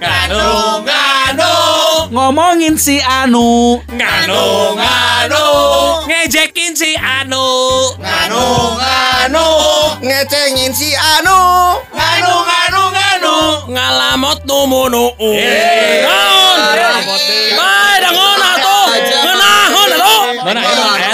Nganu, nganu, Ngomongin si Anu. nganu, nganu, ngejekin si Anu, nganu, nganu, ngecengin si Anu. nganu, nganu, nganu, ngalamot numunu. Naon? Bae dangon atuh. Ngeunahon atuh. Mana eta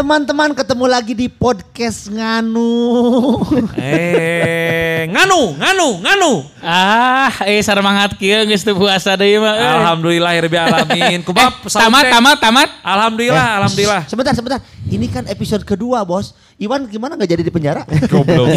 Teman-teman ketemu lagi di podcast Nganu. Eh, nganu, nganu, nganu. Ah, eh semangat kieu geus teu puasa deui mah. eh. Alhamdulillah rabbil alamin. Kubab Eh, tamat, tamat, tamat. Alhamdulillah, alhamdulillah. Sebentar, sebentar. Ini kan episode kedua, Bos. Iwan gimana nggak jadi di penjara? Goblok.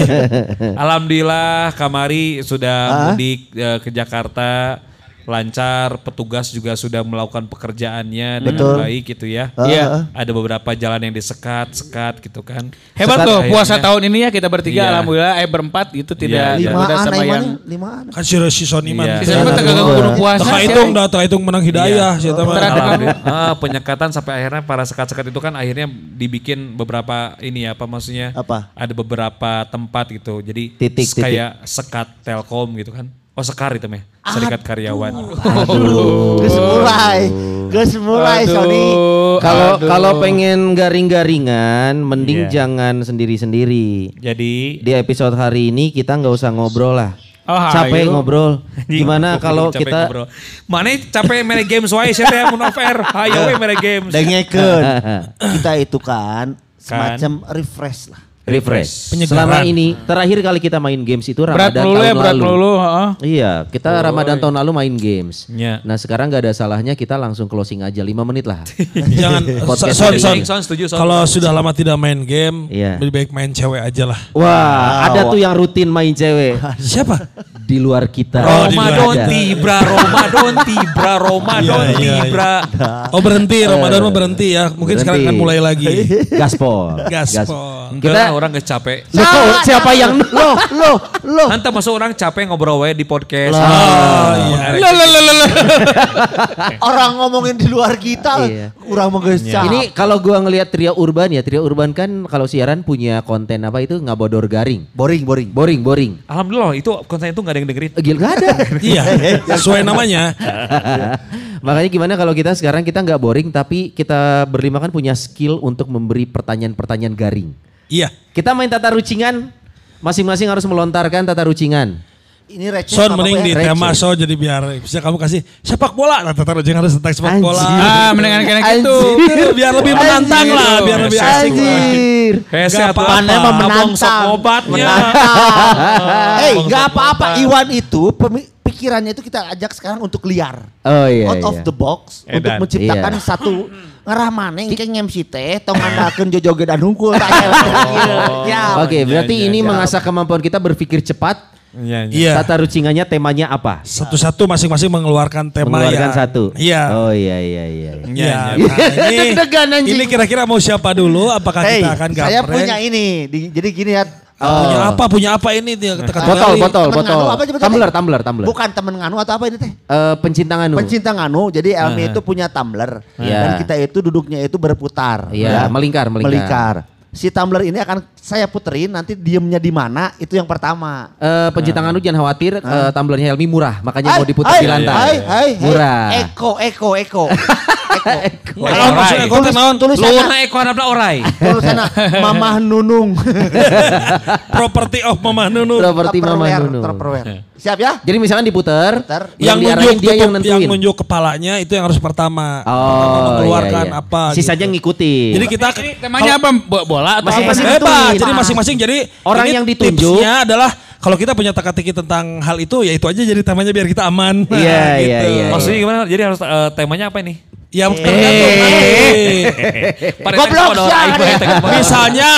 Alhamdulillah kamari sudah Ah. mudik eh, ke Jakarta lancar, petugas juga sudah melakukan pekerjaannya dengan Betul. baik gitu ya. Ah, Iya. ah. Ada beberapa jalan yang disekat, sekat gitu kan. Hebat Sekat tuh puasa akhirnya. tahun ini ya kita bertiga Iya. alhamdulillah eh berempat itu tidak Iya, Limaan, sama yang Limaan. kan si si Sony Iya. man. Bisa dapat tengah gunung puasa. Tak hitung dah, tak hitung menang hidayah Alhamdulillah. Ah, penyekatan sampai akhirnya para sekat-sekat itu kan akhirnya dibikin beberapa ini ya apa maksudnya? Apa? Ada beberapa tempat gitu. Jadi Titik, kayak sekat Telkom gitu kan. Oh sekar itu meh, serikat karyawan. Aduh. Gus mulai. Gus mulai, Aduh. Sony. Kalau Aduh. kalau pengen garing-garingan, mending Iya. jangan sendiri-sendiri. Jadi Di episode hari ini kita nggak usah ngobrol lah. Oh, Capek ayo. ngobrol. Gimana kalau kita ngobrol. Mana capek mere games wae sih teh mun over. Hayo we mere games. Dengekeun. Kita itu kan semacam refresh lah. Refresh? Penyegaran. Selama ini terakhir kali kita main games itu berat Ramadan ya tahun berat lalu. heeh. Iya, kita Ramadan tahun lalu main games. Ya. Nah sekarang nggak ada salahnya kita langsung closing aja 5 menit lah. Jangan Podcast son, setuju, son. Kalau sudah lama tidak main game, Iya. lebih baik main cewek aja lah. Wah, ada tuh yang rutin main cewek Siapa? di luar kita. Oh, Ramadan ada. tibra, Ramadan tibra, Ramadan Iya, iya, tibra. Oh berhenti, Ramadan berhenti ya. Mungkin sekarang akan Berhenti. mulai lagi. Gaspol. Gaspol. Kita- orang gak capek. Loh, kok siapa yang Loh, loh, loh. Nanti masuk orang capek ngobrol wae di podcast. Oh, iya. Lah, lah, lah. Orang ngomongin di luar kita, Iya. kurang menggesah. Ini kalau gua ngelihat Trio Urban ya, Trio Urban kan kalau siaran punya konten apa itu ngabodor garing. boring, boring. Boring, boring. Alhamdulillah itu konten itu gak ada yang dengerin. Eh, Gila gak ada. Iya, sesuai namanya. Makanya gimana kalau kita sekarang kita nggak boring tapi kita berlima kan punya skill untuk memberi pertanyaan-pertanyaan garing. Iya. Kita main tata rucingan, masing-masing harus melontarkan tata rucingan. Ini receh. Son mending di receh. tema so jadi biar bisa kamu kasih sepak bola. Nah, tata jangan harus tentang sepak bola. Anjir. Ah, mendingan kayak gitu. Biar, biar lebih menantang Anjir. lah, biar lebih asik. Anjir. Hese Gak apa-apa. mah Abang sok menantang. obatnya. Eh, nggak apa-apa. Iwan itu pemi- pikirannya itu kita ajak sekarang untuk liar. Oh iya. Out of iya. the box untuk Edan. menciptakan Iya. satu ngerah maneh engke MC teh tong ngandakeun jojoget dan hungkul tak aya. Ya. Oke, berarti iya, ini iya. mengasah kemampuan kita berpikir cepat. Iya, iya. Iya. Tata rucingannya temanya apa? Satu-satu masing-masing mengeluarkan tema Mengeluarkan ya. satu. Iya. Oh iya iya iya. iya. Iya. Iya, Nah, ini, kira-kira mau siapa dulu? Apakah Hey, kita akan gapreng? saya punya ini. Di- jadi gini ya. Punya Oh. apa? Punya apa ini? Dia kata Botol, botol, Temen botol. nganu apa? Tumbler, tumbler, tumbler. Bukan temen nganu atau apa ini teh? Eh, pencinta nganu. Pencinta nganu. Jadi Elmi itu punya tumbler Iya. dan kita itu duduknya itu berputar. Iya, melingkar, melingkar. Si tumbler ini akan saya puterin nanti diemnya di mana itu yang pertama. Eh, pencinta nganu jangan khawatir, eh, tumblernya Helmi murah, makanya mau Hai, diputar hai, di lantai. hai, hai, hai. Murah. Eko, Eko, Eko. Eko. Naon maksudnya konten naon? Luhurna eko harapna orai. Tulisannya Mamah Nunung. Property of Mama Nunu. Properti Mama Tupperware, Nunu. Tupperware. Siap ya? Jadi misalkan diputer, Puter. Yang nunjuk dia yang nentuin. yang nunjuk kepalanya itu yang harus pertama. Oh, Pertama mengeluarkan iya, iya. apa. Sisanya gitu. ngikutin. Jadi kita temanya apa? Bo- Bola atau apa? Bebas. Jadi masing-masing jadi Orang ini yang ditunjuk- tipsnya adalah kalau kita punya teka-teki tentang hal itu ya itu aja jadi temanya biar kita aman. Nah, Iya, iya, iya. Maksudnya gimana? Jadi harus eh, temanya apa ini? Ya tergantung. Goblok siapa? Misalnya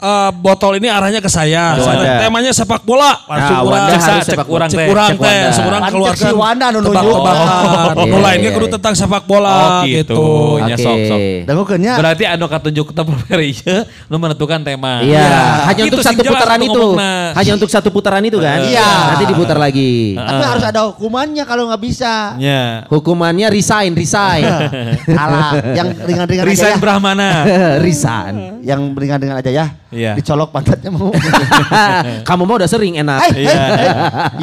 eh, botol ini arahnya ke saya. Wanda. Temanya sepak bola. Langsung Nah, urang. Wanda Cek harus sa- sepak cek. Cek Cek kurang Wanda. teh, seorang Pancek keluarkan. si Wanda nu nunjuk. Tebak-tebakan. Iya, Mulainya iya, kudu iya. tentang sepak bola Oh gitu. gitu. Ya Oke. sok sok. Dengokeunnya. Berarti anu katunjuk tempat ieu nu menentukan tema. Iya, hanya Itu untuk sih satu putaran itu. Hanya untuk satu putaran itu kan? Iya. Nanti diputar lagi. Tapi harus ada hukumannya kalau nggak bisa. Ya. Hukumannya resign, resign. Kalah. Yang ringan-ringan aja Resign ya. Brahmana. resign. Yang ringan-ringan aja ya. Iya. Dicolok pantatnya mau. Kamu mau udah sering enak. Hai, hai, hai.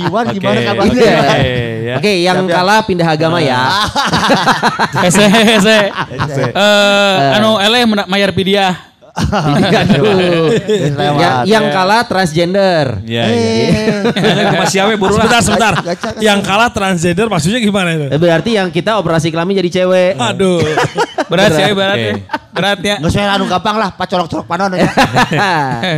Iwan gimana Oke, kabarnya? Iya. oke, ya. Oke, yang Siap, siap. kalah pindah agama ya. Hese hese. Eh anu ele mayar pidiah. Aduh. Yang, yang kalah transgender. Ya, ya. Eh, Masih awe buru Sebentar, lah. sebentar. Gaca. Yang kalah transgender maksudnya gimana itu? Eh, Berarti yang kita operasi kelamin jadi cewek. Aduh. Berat ya berat ya. Berat ya. Nggak usah anu gampang lah, pacolok-colok panon ya.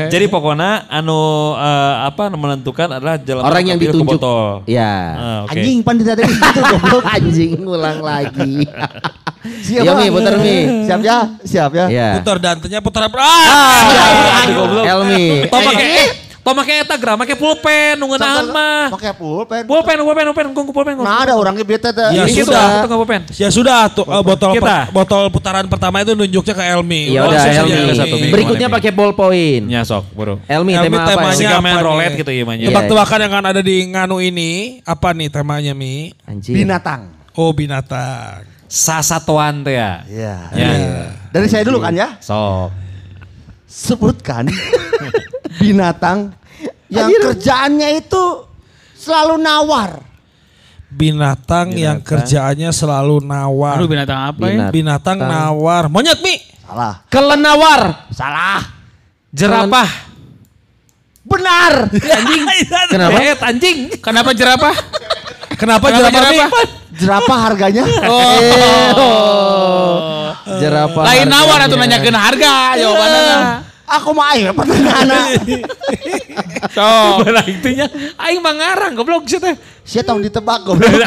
Jadi pokoknya anu eh, apa menentukan adalah jalan Orang yang ditunjuk. botol. Ya. Ah, oke. Anjing pan tadi itu goblok. Anjing ngulang lagi. Siap, Iya, Bang. Mi, putar, Mi. Siap ya, siap ya. Ya. Putar dantenya putar ah. Aduh, goblok. Elmi. Tong make eh, tong make eta gra make pulpen nu ngeunahan mah. Pakai pulpen. Pulpen, pulpen, pulpen, kungku pulpen. Nah ada orangnya bete teh. Ya sudah. Itu nggak pulpen. Ya sudah tuh eh, botol Kita. botol putaran pertama itu nunjuknya ke Elmi. Ya udah Elmi. Berikutnya Elmi. pakai ballpoint. Ya sok, bro. Elmi, Elmi tema apa? temanya Elmi? apa roulette gitu ya, Manya. Tebak-tebakan yang akan ada di nganu ini apa nih temanya Mi? Binatang. Oh binatang. Sasatuan teh ya. Iya. Ya. Dari saya dulu kan ya. Sok. Sebutkan binatang yang kerjaannya itu selalu nawar. Binatang, yang kerjaannya selalu nawar. Aduh binatang apa ya? Binat- Binatang nawar. Monyet Mi. Salah. Kelenawar. Salah. Jerapah. Benar. Anjing. Kenapa? Eh, anjing. Kenapa jerapah? Kenapa Kenapa jerapah Mi? jerapah? Jerapah harganya. Oh. Jerapah. Lain nawar atau nanyakeun harga jawabannya. Aku mah ayo pertanyaan. So, Benar intinya aing mah ngarang goblok sih teh. Saya tong ditebak goblok.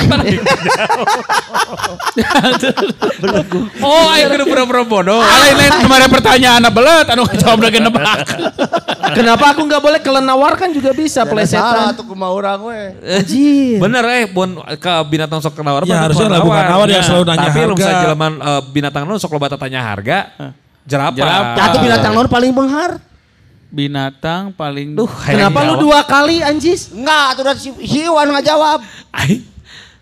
Oh, aing kudu pura-pura bodoh. lain lain kemarin pertanyaan belet anu jawab lagi nebak. Kenapa aku nggak boleh kelenawar kan juga bisa Salah plesetan. tuh kumaha urang we. Anjir. Bener eh, bon ke binatang sok kenawar. Ya, harusnya bukan lah bukan nawar yang selalu nanya Tapi lu harga. bisa jeleman eh, binatang nu sok loba tanya harga. Jerapah. Jerapah. Atau binatang non paling benghar? Binatang paling Duh, Kenapa lu dua kali anjis? Enggak, tuh si, si Iwan nggak jawab.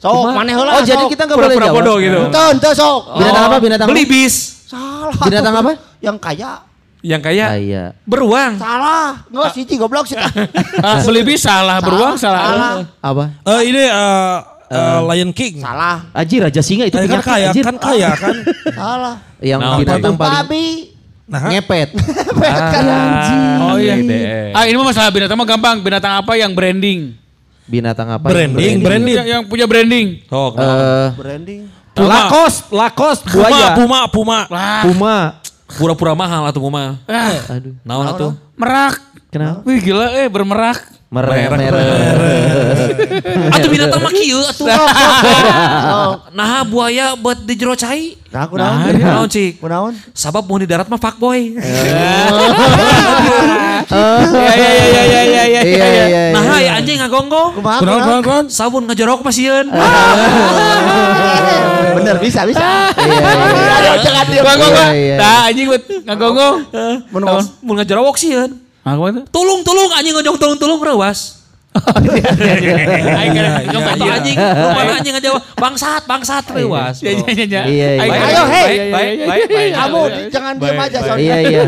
Sok, maneh heula. Oh jadi kita nggak boleh jawab. bodoh gitu. Ente, ente sok. Binatang apa? Binatang apa? Beli bis. Salah. Binatang tuh. apa? Yang kaya. Yang kayak Iya. beruang. Salah. Enggak sih goblok sih. Ah, beli bis salah, beruang salah. Apa? Eh, ini eh, eh, Lion King. Salah. Aji Raja Singa itu kan kaya, kan kaya kan. Salah. Yang Nah, binatang paling Babi. Nah, ngepet. Ah, Oh iya. Ah ini mah masalah binatang mah gampang. Binatang apa yang branding? Binatang apa? branding, branding. Yang, yang punya branding. Sok. Eh, Branding. Lakos, Lakos, Puma, buaya. Puma, Puma. Lah, Puma. Pura-pura mahal atuh mah. ah, Aduh, Naon atuh? merak. kenapa? Wih gila eh bermerak. Merah, Merah. Atuh binatang mah kieu atuh. Nah buaya buat di jero cai. Nah, aku Nah, naon? naon cik? Kunaon? Sabab mau di darat mah fuckboy. Iya iya iya iya iya iya. Iya, iya, iya. Nah, ya anjing ngagonggong. Kumaha? Kunaon, kunaon? kunaon, kunaon? Sabun ngejorok pasieun. Bener bisa bisa. Iya, iya. Ayo jangan. Iya, iya. Nah anjing. Mun mun ngejorok sieun. Ah gimana tuh? Tulung tulung anjing ngejong tulung tulung rewas. Aing kan Yang foto anjing, rupana anjing bangsat, bangsat rewas. Iya iya iya. Iya, iya. Aing- Ayo, hey. Baik, baik, baik. Kamu jangan diam aja soalnya. Iya, iya.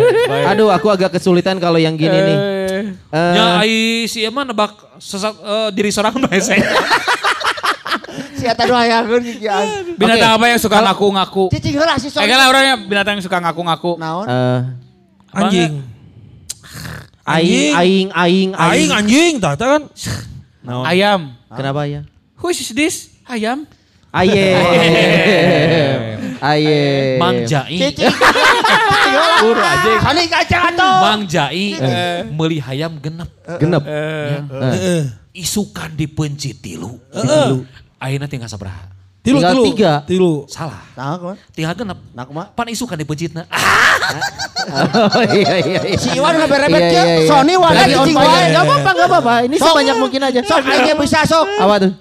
Aduh, aku agak kesulitan kalau yang gini nih. Eh, Eh, Ya ai si emang nebak sesat eh, diri seorang bahasa. Si eta doa kikian. Binatang apa yang suka ngaku-ngaku? Cicing heula si Eh soalnya. kan orangnya binatang yang suka ngaku-ngaku. Naon? eh, Anjing. Aing, aing, aing, Aing aing. anjing, tak kan? Ayam. Kenapa ya? Who is this? Ayam. Ayem. Ayem. Mang Jai. Cicing heula. Sani kacang atuh. Mang Jai meuli hayam genep. Genep. Heeh. Isukan dipencit tilu. Ayeuna tinggal sabaraha? Tilu, Tinggal tilu. tiga. Tilu. Salah. Nah, kumaha? Tinggal genep. Nah, kumaha? Pan isu kan dipejitna. Oh iya iya iya. Si Iwan Iya, ya. iya, iya. Sony on cicing fire. wae. Gak apa-apa, gak apa-apa. Ini Sok. sebanyak mungkin aja. Sok aja bisa sok. Apa tuh?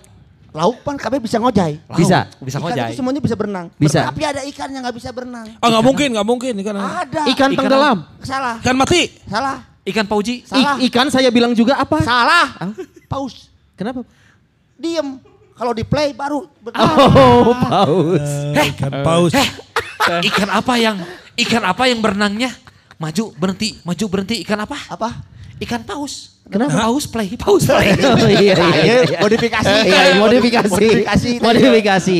Lauk pan kabeh bisa ngojay. Bisa. Bisa Ikan ngojay. itu semuanya bisa berenang. Bisa. Tapi ada ikan yang nggak bisa berenang. Ah nggak mungkin, nggak mungkin. Ikan, Ada. Ikan tenggelam. Salah. ikan mati. Salah. Ikan pauji. Salah. I- ikan saya bilang juga apa? Salah. Paus. Kenapa? Diem. Kalau di play baru. Oh, paus. Eh, ikan paus. Ikan apa yang ikan apa yang berenangnya maju berhenti maju berhenti ikan apa? Apa? Ikan paus. Kenapa? Paus play, paus play. Oh iya iya. iya. Ayo, modifikasi. Iya, iya, modifikasi. Modifikasi. Modifikasi.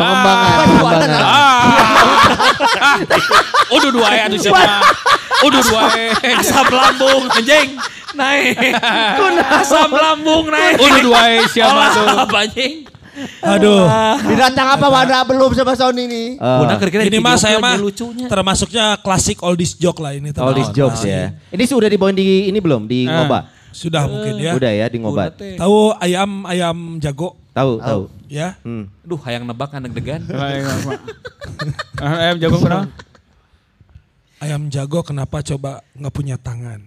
Pengembangan. Pengembangan. Udah dua ya tuh siapa? Udah dua Asam lambung anjing naik. Asam lambung naik. Udah dua siapa tuh? Apa anjing? Aduh. Binatang apa Wanda belum sama Sony nih? Eh, Bunda kira-kira Ini mah saya mah lucunya. termasuknya klasik oldies joke lah ini. All tentang- jokes ya. Ini sudah dibawain di ini belum? Di ngoba? Sudah mungkin ya. Udah ya di ngobat. Tahu ayam ayam jago Tahu, tahu. ya? Hmm. Duh, hayang nebak anak degan. Ayam jago kenapa? Ayam jago kenapa coba nggak punya tangan?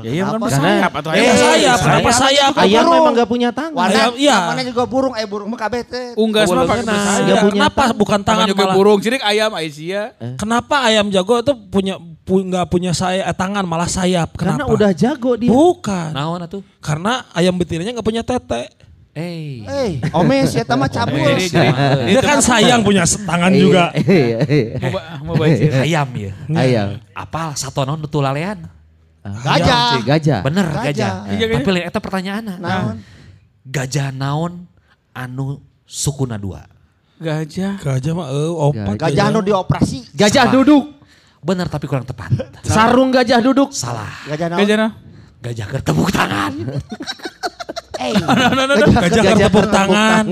Ya iya kan Apa? bersayap atau Eh, ayam sayap, kenapa sayap? Ayam burung. memang gak punya tangan. Ayam, iya. namanya juga burung. Eh burung mah kabeh teh. Unggas mah pakai punya Kenapa bukan tangan juga malah? burung, jadi ayam Aisyah. Kenapa ayam jago itu punya pu- nggak punya saya eh, tangan malah sayap? Karena Kenapa? udah jago dia. Bukan. Naon atuh? Karena ayam betinanya nggak punya tete. Eh. Eh, omes ya mah cabul. Jadi jadi Dia kan sayang punya tangan juga. Iya, iya. mau bajir. Ayam ya. Ayam. Apa satu non nutulalean? Gajah. Gajah. Bener Gajah. gajah. Iya, gajah. Tapi lain eta pertanyaan. Naon? Gajah naon anu sukuna dua? Gajah. Gajah mah eh opat. Gajah anu dioperasi. Gajah Salah. duduk. Bener tapi kurang tepat. Sarung gajah duduk. Salah. Gajah naon? Gajah nah. Gajah ketepuk tangan. Eh, Gajah bertepuk tangan.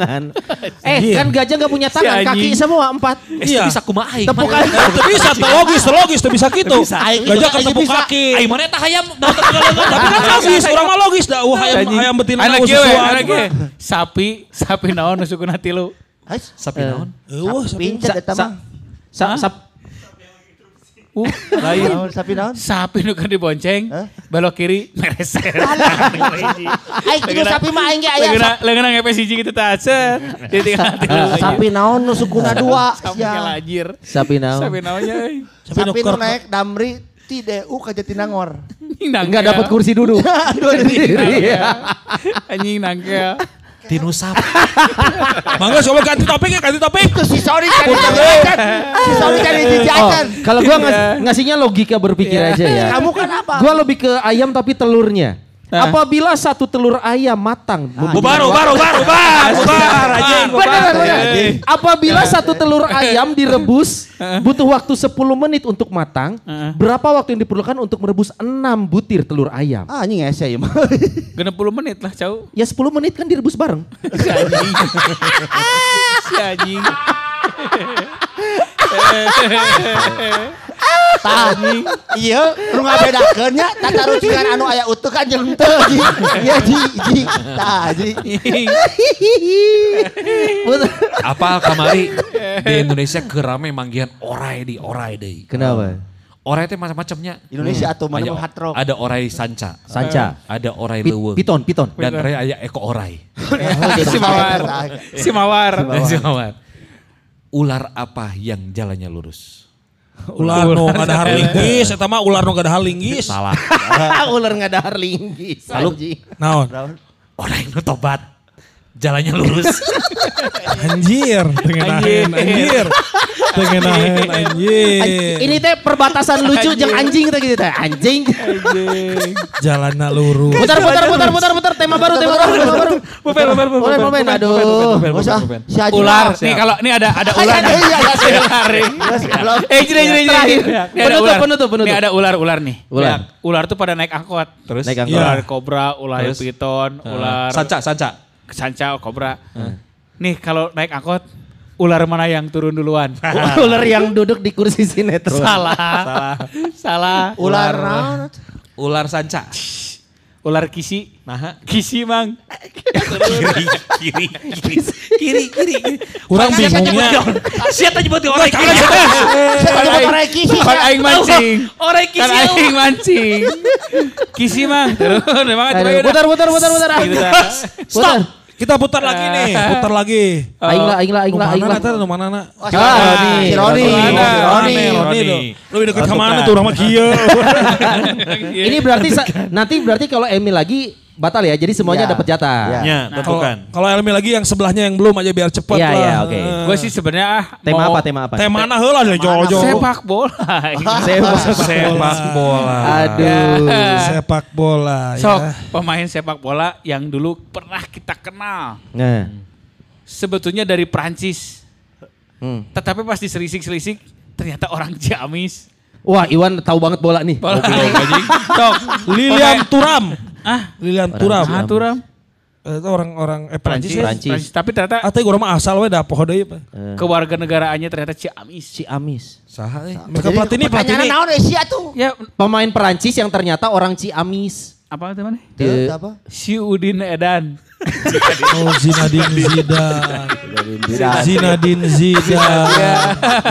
Eh kan gajah gak punya tangan, kaki semua empat. Eh, Iya. bisa kumaha aing. Tepuk kaki. Itu bisa, tuh logis, tuh logis, tuh bisa gitu. Gajah ketepuk kaki. Aing mana eta hayam tetep Tapi kan logis, orang mah logis dah. Wah ayam, ayam betina Anak gue, gue. Sapi, sapi naon nusukun hati lu. Sapi naon? Uh, pincet eta mah. Uh, Lain. Naon, Sapi naon? sapi nu kan dibonceng, Hah? belok kiri, mereser. Aing itu sapi mah aing ge aya. Leungena ngepes hiji kitu teh lu. Sapi naon nu sukuna dua. Sapi sapi naon. Sapi naonnya euy. Sapi nu naik damri ti DU ka Jatinangor. Enggak dapat kursi duduk. Anjing nangkel. Tinu sapi. Mangga coba ganti topik ya, ganti topik. Itu si Sony cari jajan. Si Sony cari Oh, jajan. kalau gua ngas- ngasihnya logika berpikir aja ya. Kamu kan apa? Gua lebih ke ayam tapi telurnya. Apabila satu telur ayam matang, bubar, bubar, bubar, anjing. Benar, benar. Apabila satu telur ayam direbus butuh waktu 10 menit untuk matang, berapa waktu yang diperlukan untuk merebus 6 butir telur ayam? Ah anjing ese ieu mah. Genep puluh menit lah cau. Ya 10 menit kan direbus bareng. Si anjing. Si anjing. Tah. Iya, nu ngabedakeun nya tata rucingan anu aya utuh kan jeung teu ji. Iya ji, ji. Tah ji. Apal kamari di Indonesia kerame manggihan orai di orai deui. Kenapa? Orai teh macam-macamnya. Indonesia atuh mana Aya- mah hard rock. Ada orai sanca. Sanca. Ada orai Pi- leuweung. piton, piton. Dan orai aya eko orai. Si mawar. Si mawar. Dan si mawar. Ular apa yang jalannya lurus? Ular nu nggak ada har linggis, eta mah ular nu nggak ada har linggis. Salah. Ular nggak ada harlinggis. anjing. Naon? Orang yang tobat. Jalannya lurus. Anjir, tengenaheun anjir. Tengenaheun anjir. Ini teh perbatasan lucu jeung anjing teh gitu teh. Anjing. Jalanna lurus. Putar putar putar putar putar tema baru tema baru tema baru. Bupen, bupen, bupen, Momen momen aduh. Usah. Si Ular. Nih kalau nih ada ada ular. Iya, iya, iya. Si ular. nih. Belum. Eh jadi jadi jadi. Ada Penutup, ular. penutup, penutup. Nih ada ular-ular nih. Ular. Ular tuh pada naik angkot. Terus? Naik angkot. Ular kobra, ular piton, ular Sanca, sanca. Sanca, kobra. Nih kalau naik angkot, ular mana yang turun duluan? Ular yang duduk di kursi sinetron. Salah. Salah. Salah. Ular? Ular sanca. Ular kisi. Nah, Kisi, Mang. kiri kiri kiri kiri kiri Kurang bingungnya. siapa nyebut orang Kan aing- kan aing mancing. orang Kan kisi aing mancing. Kisi mang. Terus putar, putar, putar, putar. Gitu dah. Putar. Kita putar lagi nih, putar lagi. Aing lah, aing lah, aing lah, aing Mana lah. tadi mana na? Oh, Ah, Roni. Roni. Roni. Roni. Lu deket ke mana tuh orang mah kieu. Ini berarti nanti berarti kalau Emil lagi batal ya. Jadi semuanya Iya. dapat jatah. Iya. ya Kalau tentukan kalau Elmi lagi yang sebelahnya yang belum aja biar cepet Iya, lah. iya, oke. Eh, Gue sih sebenarnya ah, Tema apa? Tema apa? Tema mana heula deh Jojo. Sepak bola. Sepak Sepak bola. Aduh. Sepak bola Sok, ya. pemain sepak bola yang dulu pernah kita kenal. Nah. Sebetulnya dari Prancis. Hmm. Tetapi pas diselisik-selisik ternyata orang Ciamis. Wah, Iwan tahu banget bola nih. Bola anjing. Sok, Lilian Turam. Ah, Lilian Turam. ah, Turam. Eh, Itu orang-orang eh Prancis. Prancis. ya. Prancis. Prancis. Tapi ternyata Ah, teh urang mah asal we da poho deui. Pak. kewarganegaraannya ternyata Ciamis. Si Amis. Saha euy? Mereka Platini, pertanyaan Platini. naon eh, sia tuh? Ya, Pemain Perancis yang ternyata orang Ciamis. apa teman? Teu, De- apa? Si Udin Edan. Oh, Zinedine Zidane. Zinedine Zidane.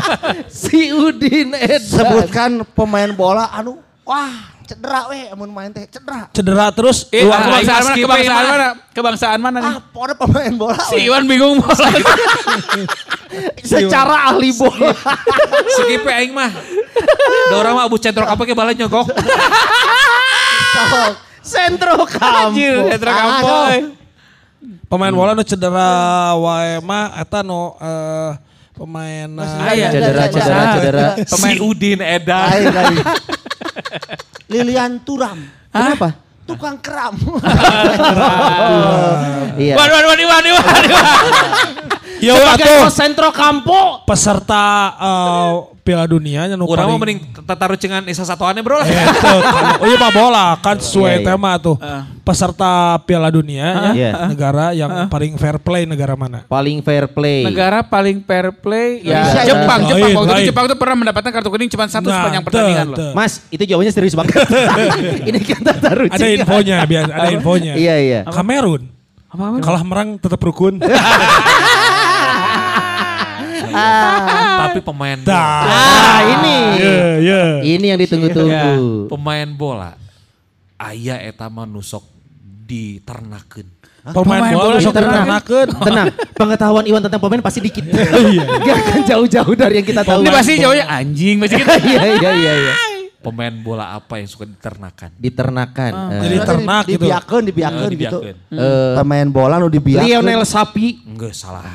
si Udin Edan. Sebutkan pemain bola anu wah cedera weh amun main teh cedera. Cedera terus Eh, lu ah, aku lagi kebangsaan mana? Kebangsaan mana? Kebangsaan mana nih? Ah, pokoknya pemain bola. Si. Iwan bingung bola. Secara ahli bola. Skip we aing mah. Da orang mah abu centrok apa ke bala nyogok. Sentro Kampo. Etra Ah, Kampoy. pemain bola nu cedera wae mah eta nu eh, pemain Ah, iya. Cedera, cedera, cedera. Si Udin Edan. Lilian Turam. Kenapa? Tukang keram. Iya. Wan, wan, wan, Iwan, Iwan, Iwan. Ya Sebagai atuh Sentro Kampo. peserta eh, Piala Dunia Urang mah paling mending tataruh cengan Isa Satuane bro lah. Itu, oh iya Pak bola kan sesuai Iya, iya. tema tuh. Peserta Piala Dunia ya, Iya. negara yang paling fair play negara mana? Paling fair play. Negara paling fair play ya Indonesia, Jepang. Jepang waktu Lain, itu lain. Jepang tuh pernah mendapatkan kartu kuning cuma satu Nah, sepanjang pertandingan loh. Mas, itu jawabannya serius banget. Ini kita taruh Ada infonya, biar ada infonya. Iya, iya. Kamerun. Kalah merang tetap rukun. Tapi pemain bola, Dah. Ah, ini. Iya, iya. Ini yang ditunggu-tunggu. pemain bola aya eta mah nusok diternakeun. Pemain Pemain bola bola sok Tenang. Pengetahuan Iwan tentang pemain pasti dikit. Iya. Gak akan jauh-jauh dari yang kita tahu. Ini pasti jauhnya anjing pasti gitu. Iya, iya, iya, iya. Pemain bola apa yang suka diternakan? Diternakan. Eh, Jadi ternak gitu. Dibiakeun, dibiakeun Eh, gitu. dibiakeun. eh, Pemain bola nu dibiakeun. Lionel Sapi. Enggak salah.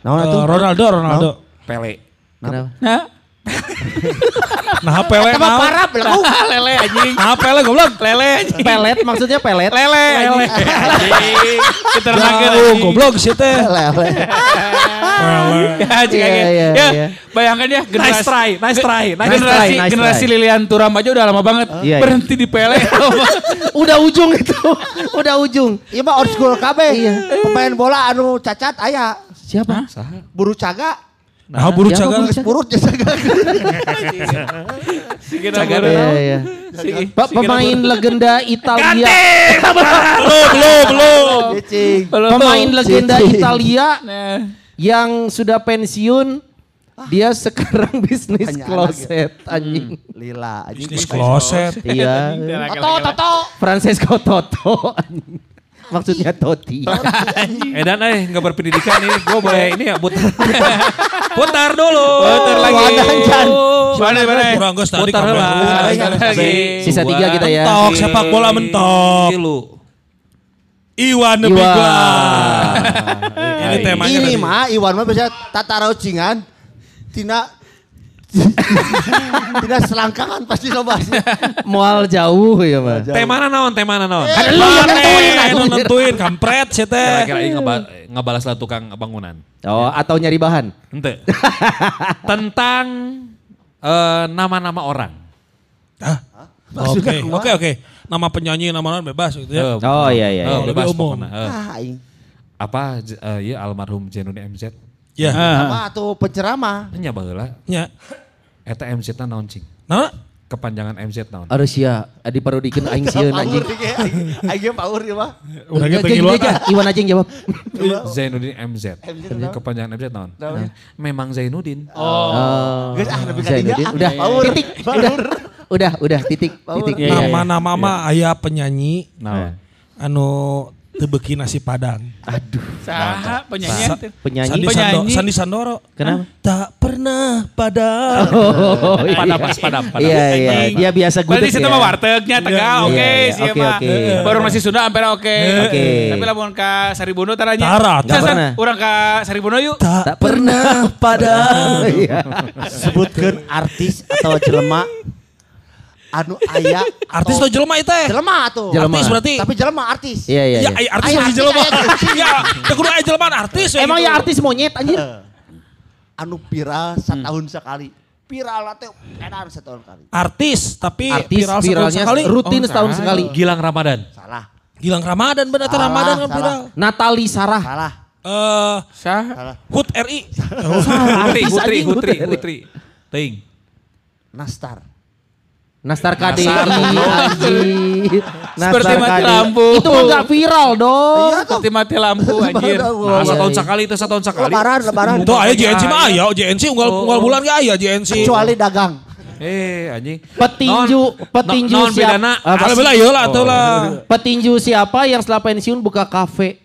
Naon Eh, atuh? Ronaldo, Ronaldo. Pele. Kenapa? Nah, Nah, Pele naon? parah belum? lele anjing. Nah, Pele goblok. Lele anjing. Pelet maksudnya pelet. Lele anjing. Anjing. Keternakan Jauh, anjing. goblok sih teh. Lele. Pele. Ya, anjing Iya, kayak iya, Ya, iya. bayangkan ya Nice generasi try, nice try, nice Nice generasi try, nice generasi try. Lilian Turam aja udah lama banget. Iya, iya. Berhenti di Pele. Udah ujung itu. Udah ujung. Iya mah old school KB. Pemain bola anu cacat aya. Siapa? Buru caga. Nah, buru Siapa cagal. buru cagal? Burut ya caga. Cagar Iya, iya. Si- pemain legenda Italia. Belum, belum, belum. Pemain legenda. Italia Nah, yang sudah pensiun. Dia sekarang bisnis Hanya kloset anjing. Lila. anjing. Bisnis kloset. Iya. Toto, Toto. Francesco Toto. anjing. Maksudnya Toti. Edan eh nggak berpendidikan ini. Gue boleh ini ya putar. putar dulu. Putar lagi. Mana mana. Kurang geus tadi Putar lagi. Sisa tiga kita ya. Mentok, sepak bola mentok. Iwan. Big One. Ini temanya Ini mah Iwan mah bisa tata raucingan. Tina Tina selangkangan pasti lo bahas. Mual jauh ya mah. Temana naon, temana naon. Ada lu yang nentuin Eh, nu nentuin kampret sih teh. Kira-kira ngebalas lah tukang bangunan. Oh, atau nyari bahan. Ente. Tentang eh, nama-nama orang. Oke, oke, oke. Nama penyanyi, nama orang bebas gitu ya. Eh, Oh iya iya. eh, iya. bebas umum. pokoknya. Eh, Ah, apa eh, ya almarhum Jenuni MZ. Ya, Apa tuh penceramah? Nya baheula ya. eta MZ na naon cing? Nah, kepanjangan MZ naon? Aduh sia, adi parodikeun aing sieun anjing. Aing power ieu mah. Udah gitu Gini ngiluan. aja, Iwan aja yang jawab. Zainuddin MZ. Kepanjangan MZ naon? Memang Zainuddin. Oh. Geus ah lebih ketiga. Udah, Power. titik. Udah, udah, udah, titik, titik. Iya, iya, iya. Nama-nama mah aya penyanyi Naon? anu tebeki nasi padang. Saha penyanyi Sa-? Penyanyi. Sandi, Penyanyi. Sando, Sandi Sandoro. Kenapa? Tak pernah padam. Oh, iya. Padam, pas padam, padam. Iya, iya. Dia biasa gudeg Berarti situ ya. mah wartegnya Tegal, Iya, oke iya, sih oke, mah. oke. Baru nasi Sunda ampera oke. Oke. Tapi lamun ka Saribunu taranya. Tara, tak pernah. Urang ka Saribunu yuk. Tak pernah padam. Iya. Sebutkeun artis atau jelema anu aya Artis atau jelema itu teh. jelema tuh. Jelema. Artis berarti. Tapi jelema artis. Iya, iya, Ya, iya. ai artis artis, jelema. ai, Ya, teu kudu aya jelema artis. we Emang gitu. ya artis monyet anjir? Anu viral setahun sekali. Viral teh edan setahun sekali. Artis tapi Artis viral setahun viralnya sekali. rutin Oh, setahun sekali. Gilang Ramadan. Salah. Gilang Ramadan bener tuh Salah, Ramadan kan viral. Natali Sarah. Salah. Eh. Salah. Hut RI. Putri, Putri, Putri. Putri. Ting. Nastar. Nastar KDI Nastar, anjir. Seperti mati lampu. Itu mah gak viral dong. Seperti mati lampu anjir. Nah, iya, satu tahun iya. sekali itu satu tahun sekali. Lebaran, lebaran. Tuh aya JNC mah aya, JNC unggal unggal bulan ge aya JNC. Kecuali dagang. Eh anjing. Petinju, Non- petinju non siapa? bedana sih? bela ieu lah atuh lah. Petinju siapa yang setelah pensiun buka kafe?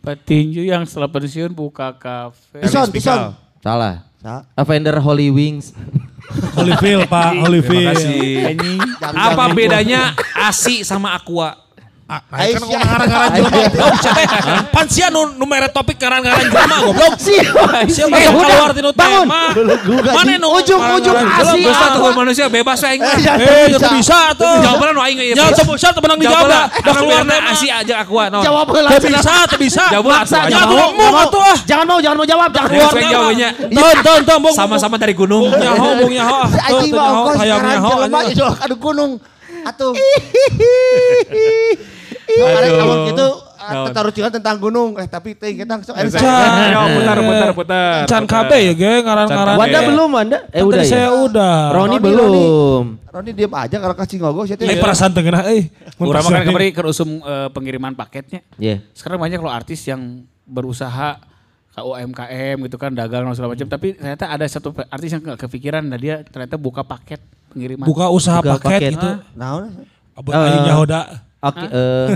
Petinju yang setelah pensiun buka kafe. Bison. Pikal. Salah. Salah. Avender Holy Wings. Holyfield Pak, Terima Holyfield. kasih. Apa bedanya ASI sama Aqua? Ah, nah, kan ngaran-ngaran jelema goblok sia teh. Pan sia nu nu mere topik ngaran-ngaran jelema goblok. Siapa? Sia Eh, mah keluar tinu tema. Mana Mana nu Ujung-ujung jelema? Geus tuh manusia bebas aing mah. Eh, itu bisa tuh. Jawabannya nu aing Ya, coba sia teu menang dijawab. Dah keluar tema. ASI aja Aqua naon? Jawab heula. Teu bisa, teu bisa. Jawab atuh, mau, ah. Jangan mau, jangan mau jawab. Jangan Keluar jawabnya. Ton, ton, ton. Sama-sama dari gunung. Nyaho, bong nyaho. Anjing tuh mah jelema anjing. itu adu gunung. Atuh. Karena Aduh. kalau gitu Naon? taruh tentang gunung. Eh tapi teh kita sok Ayo, Can. putar, putar, putar. Can KB ya, ge ngaran-ngaran. Can Wanda belum, Wanda? Eh udah ya. saya udah. Roni belum. Roni diam aja kalau kasih ngogos ya. Eh perasaan tengah eh. Urang mah kan kemarin ke usum eh, pengiriman paketnya. Iya. Sekarang banyak loh artis yang berusaha ke UMKM gitu kan dagang dan segala macam tapi ternyata ada satu artis yang nggak kepikiran nah dia ternyata buka paket pengiriman Buka usaha Buka paket, paket. gitu. Nah, Abang aing nyaho da. Oke, eh,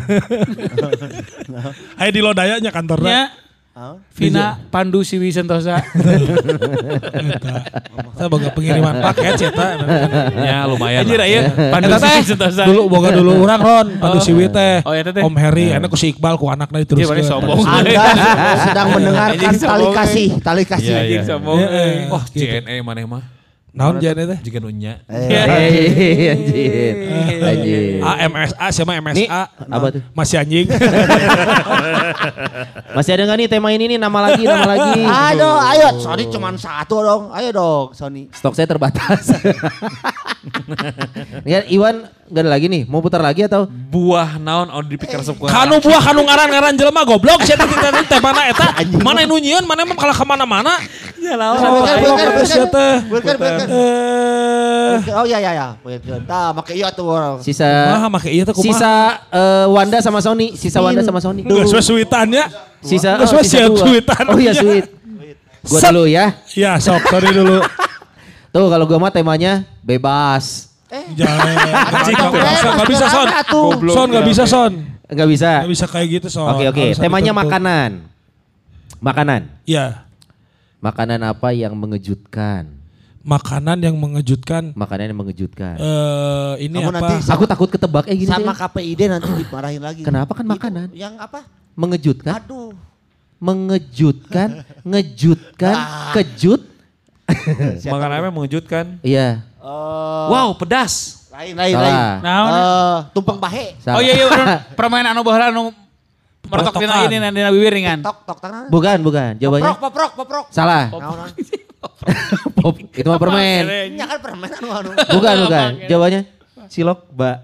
Hai di Lodayanya kantornya. Nya, Vina Pandu Siwi Sentosa Saya boga pengiriman paket ya ta. Ya lumayan anjir aya Pandu Eta Siwi Sentosa dulu boga dulu orang Ron, Pandu Siwi teh. Oh, eta teh. Om Heri, enak ku si Iqbal ku anakna Dia mana diteruskeun. sombong Anda sedang mendengarkan tali kasih, tali kasih. Iya, iya. Sombong. Wah, JNE mana mah? Naon jane teh? Jika nunya. Eh, anjir. Anjir. AMSA siapa Nih, MSA? apa tuh? Masih anjing. Masih ada nggak nih tema ini nih nama lagi, nama lagi. Aduh, ayo Sony cuma satu dong. Ayo dong Sony. Stok saya terbatas. ya, Iwan nggak ada lagi nih. Mau putar lagi atau? Buah naon on dipikir sok Kanu buah kanu ngaran-ngaran jelema goblok sia teh teh teh mana eta? Mana nu nyieun mana emang kalah ke mana mana Ya Oh, bukan. Eh, Oh iya iya iya. Bukan. Tah, make iya tuh orang. Sisa Kumaha make teh kumaha? sisa eh, Wanda sama Sony, sisa Wanda sama Sony. Geus we suitan ya. Sisa Geus oh, we suitan. Oh iya. Gua Set. dulu ya. Ya, sok sorry dulu. Tuh kalau gua mah temanya bebas. Jangan. Dong, Enggak bisa, eh, bisa son. Son enggak bisa son. Enggak bisa. Enggak bisa kayak gitu son. Oke oke, temanya makanan. Makanan. Iya. Makanan apa yang mengejutkan? Makanan yang mengejutkan. Makanan yang mengejutkan. Eh ini Kamu apa? nanti Aku takut ketebak eh gini. sama. KPID nanti dimarahin lagi. Kenapa kan Itu, makanan? Yang apa? Mengejutkan? Aduh. Mengejutkan, ngejutkan, Ah. kejut. Makan apa yang mengejutkan? Iya. Eh, Wow, pedas. lain lain Salah. lain. Eh, tumpeng bahe. Salah. oh iya iya permainan anu baheula anu merotok dina ini dina bibir ringan Tok tok tangan. Bukan, bukan. Poprok Jawabannya poprok poprok. salah. Naon, naon. Pop. Itu mah permen. Ini kan permen anu anu. Bukan, bukan. Jawabannya silok, Mbak.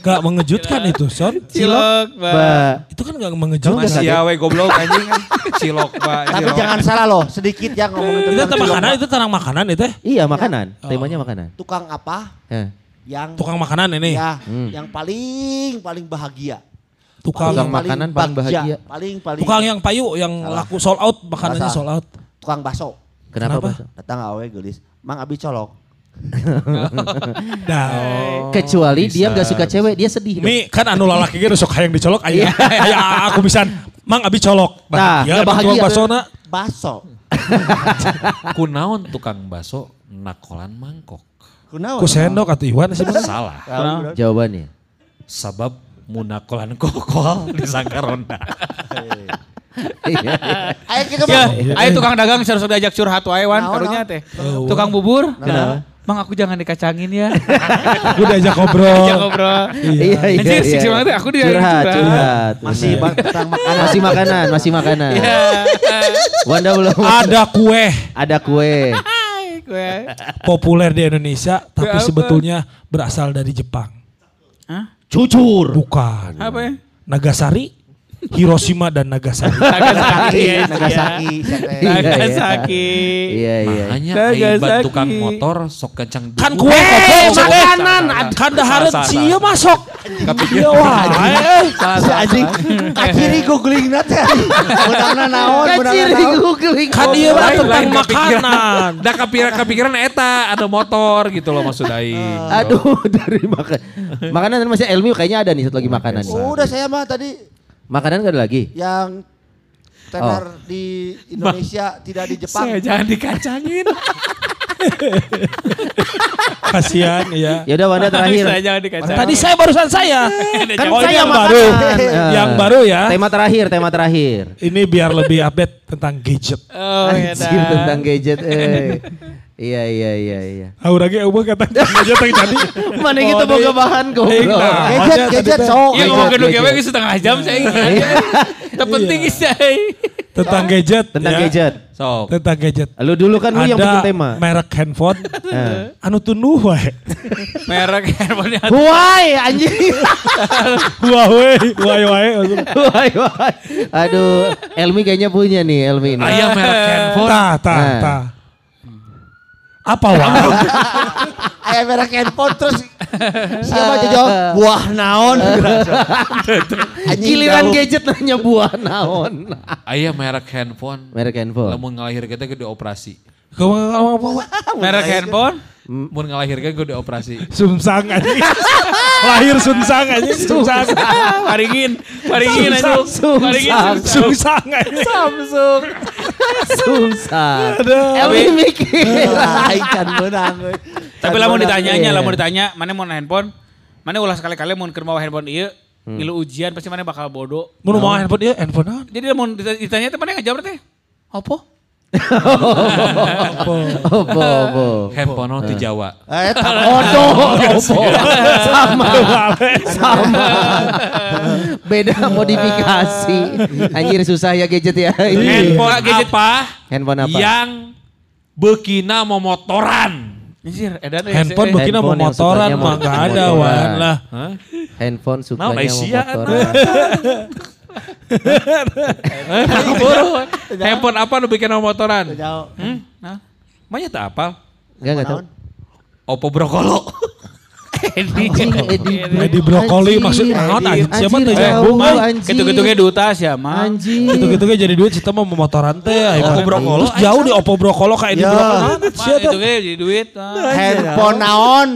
Gak mengejutkan itu son. cilok Mbak. Itu kan gak mengejutkan. Masih ya we goblok anjing kan. Cilok pak. Tapi cilok. jangan salah loh, sedikit yang ngomongin Itu tentang cilok, makanan, itu tenang makanan itu. eh. Iya makanan, temanya makanan. Tukang apa Ya. yang Tukang makanan ini. ya Hmm. yang paling paling bahagia. Tukang Tukang makanan paling bahagia. Paling paling tukang yang payu yang laku sold out makanannya Salah. sold out. tukang bakso. Kenapa? Kenapa? Datang awe gelis, Mang Abi colok. Dah. Kecuali dia nggak suka cewek, dia sedih. Mi kan anu lalaki gitu sok hayang dicolok aya. Aya aku bisa Mang abi colok. Nah, Bahagia, nggak bahagia. basona. Baso. Kunaon tukang baso nakolan mangkok. Kunaon? Ku sendok atau Iwan sih? Salah. Jawabannya. Sabab munakolan kokol disangka ronda. Iya. Ayo kita Ya, mah. ayo tukang dagang harus diajak curhat wae wan karunya teh. Tukang bubur. Kenapa? Bang aku jangan dikacangin ya. Gue diajak ngobrol. Ajak ngobrol. Iya iya Anjir, iya. siksi banget ya, aku dia curhat, curhat. Masih bang tentang makanan. masih makanan, masih makanan. Ya. Wanda belum. Ada kue Ada kue. Gue. populer di Indonesia tapi Apa? sebetulnya berasal dari Jepang. Hah? Cucur. Bukan. Apa ya? Nagasari, Hiroshima dan. Nagasaki. ya, Nagasaki. siapa? Iya, iya. Nagasaki. Iya iya. Hanya Nagasaki. aibat tukang motor sok kencang Kan dulu. kue Eh, kok makanan. Kan Salah, cia salah. masuk. Iya wae. Si anjing kaciri googling nanti. Menangna naon, menangna Kaciri naon. googling. Kan dia mah tentang makanan. Dah kepikiran, kepikiran eta ada motor gitu loh maksud aing. Aduh dari makan. Makanan masih Elmi kayaknya ada nih satu lagi makanan. Udah saya mah tadi Makanan gak ada lagi? yang tenar di Indonesia tidak di Jepang. Saya jangan dikacangin. Kasihan ya. Ya udah Wanda terakhir. Saya jangan dikacangin. Tadi saya barusan saya. Kan Oh, saya yang baru. Eh. Yang baru ya. Tema terakhir, tema terakhir. Ini biar lebih update tentang gadget. Oh, ya Anjir dah. tentang gadget. Eh. Iya iya iya iya. Aura ge eueuh kata yang tadi. Mana kita Oh, boga di- bahan goblok. Nah, Gadget, gadget sok. Iya ngomong gadget. gawe setengah jam saya ingat. Terpenting saya. Tentang gadget. Tentang ya. gadget. Sok. Tentang gadget. Lu dulu kan lu yang bikin Ada tema. merek handphone Eh. anu tunduh wae. Merek handphonenya. Huawei anjing. Huawei, Huawei wae. Huawei, Huawei. Aduh, Elmi kayaknya punya nih Elmi ini. Ayah merek handphone. Tah, tah, Nah. tah. Apa wae? Ayah merek handphone terus siapa aja jawab buah naon. Anjing Giliran jauh. gadget nanya buah naon. Ayah merek handphone. Merek handphone. Lamun ngalahir kita gue dioperasi. Kamu apa? Merek handphone. Mun ngalahirkan gue dioperasi. Sumsang aja. Lahir sumsang aja, sumsang. Paringin. Paringin aja. Sumsang. Sumsang aja. Samsung. Susah. Aduh. Elmi mikir. Lain kan menang. Tapi lah mau ditanyanya, Iya. lah mau ditanya, mana mau handphone? Mana ulah sekali-kali mau keur mau handphone iya, ngilu ujian pasti mana bakal bodoh. Mau mau handphone dia handphone? Jadi mau dita- ditanya teh mana ngajawab teh? Apa? Opo, opo. Handphone oh, ti Jawa. Eh, tak Odo. Opo. Sama. Sama. Beda modifikasi. Anjir susah ya gadget ya. Handphone Gadget. apa? Handphone apa? Yang bekina momotoran. Anjir, edan eh, Handphone begini mau motoran mah enggak ada motoran. wan lah. Handphone sukanya mau Malaysia, motoran. Handphone apa nu bikin momotoran? jauh. Hmm? Nah, Banyak tak apa? Enggak enggak tahu. Oppo Brokolo. Edi. Edi brokoli maksud naon anjing siapa tuh ya? jauh, Bumai. anjing. Gitu-gitu duta sih mah. Anjing. Gitu-gitu ge jadi duit kita mau motoran teh ya. Oppo Brokolo, jauh di Oppo Brokolo kayak di Ya. Brokolo. Siapa? itu ge jadi duit. ah. Handphone naon?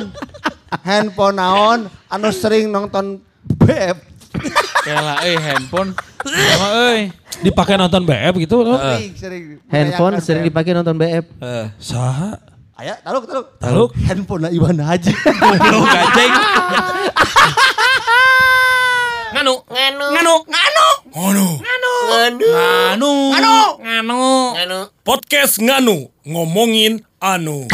Handphone naon? Anu sering nonton BF. Kela eh handphone. Sama euy. Dipakai nonton BF gitu. Sering, sering. Handphone sering dipakai nonton BF. Eh, Saha? Aya, taluk, taluk. Taluk. Handphone na Iwan Haji. Lu gajeng. Nganu, nganu, nganu, nganu, Ngono. nganu, nganu, nganu, nganu, nganu. Podcast nganu ngomongin anu.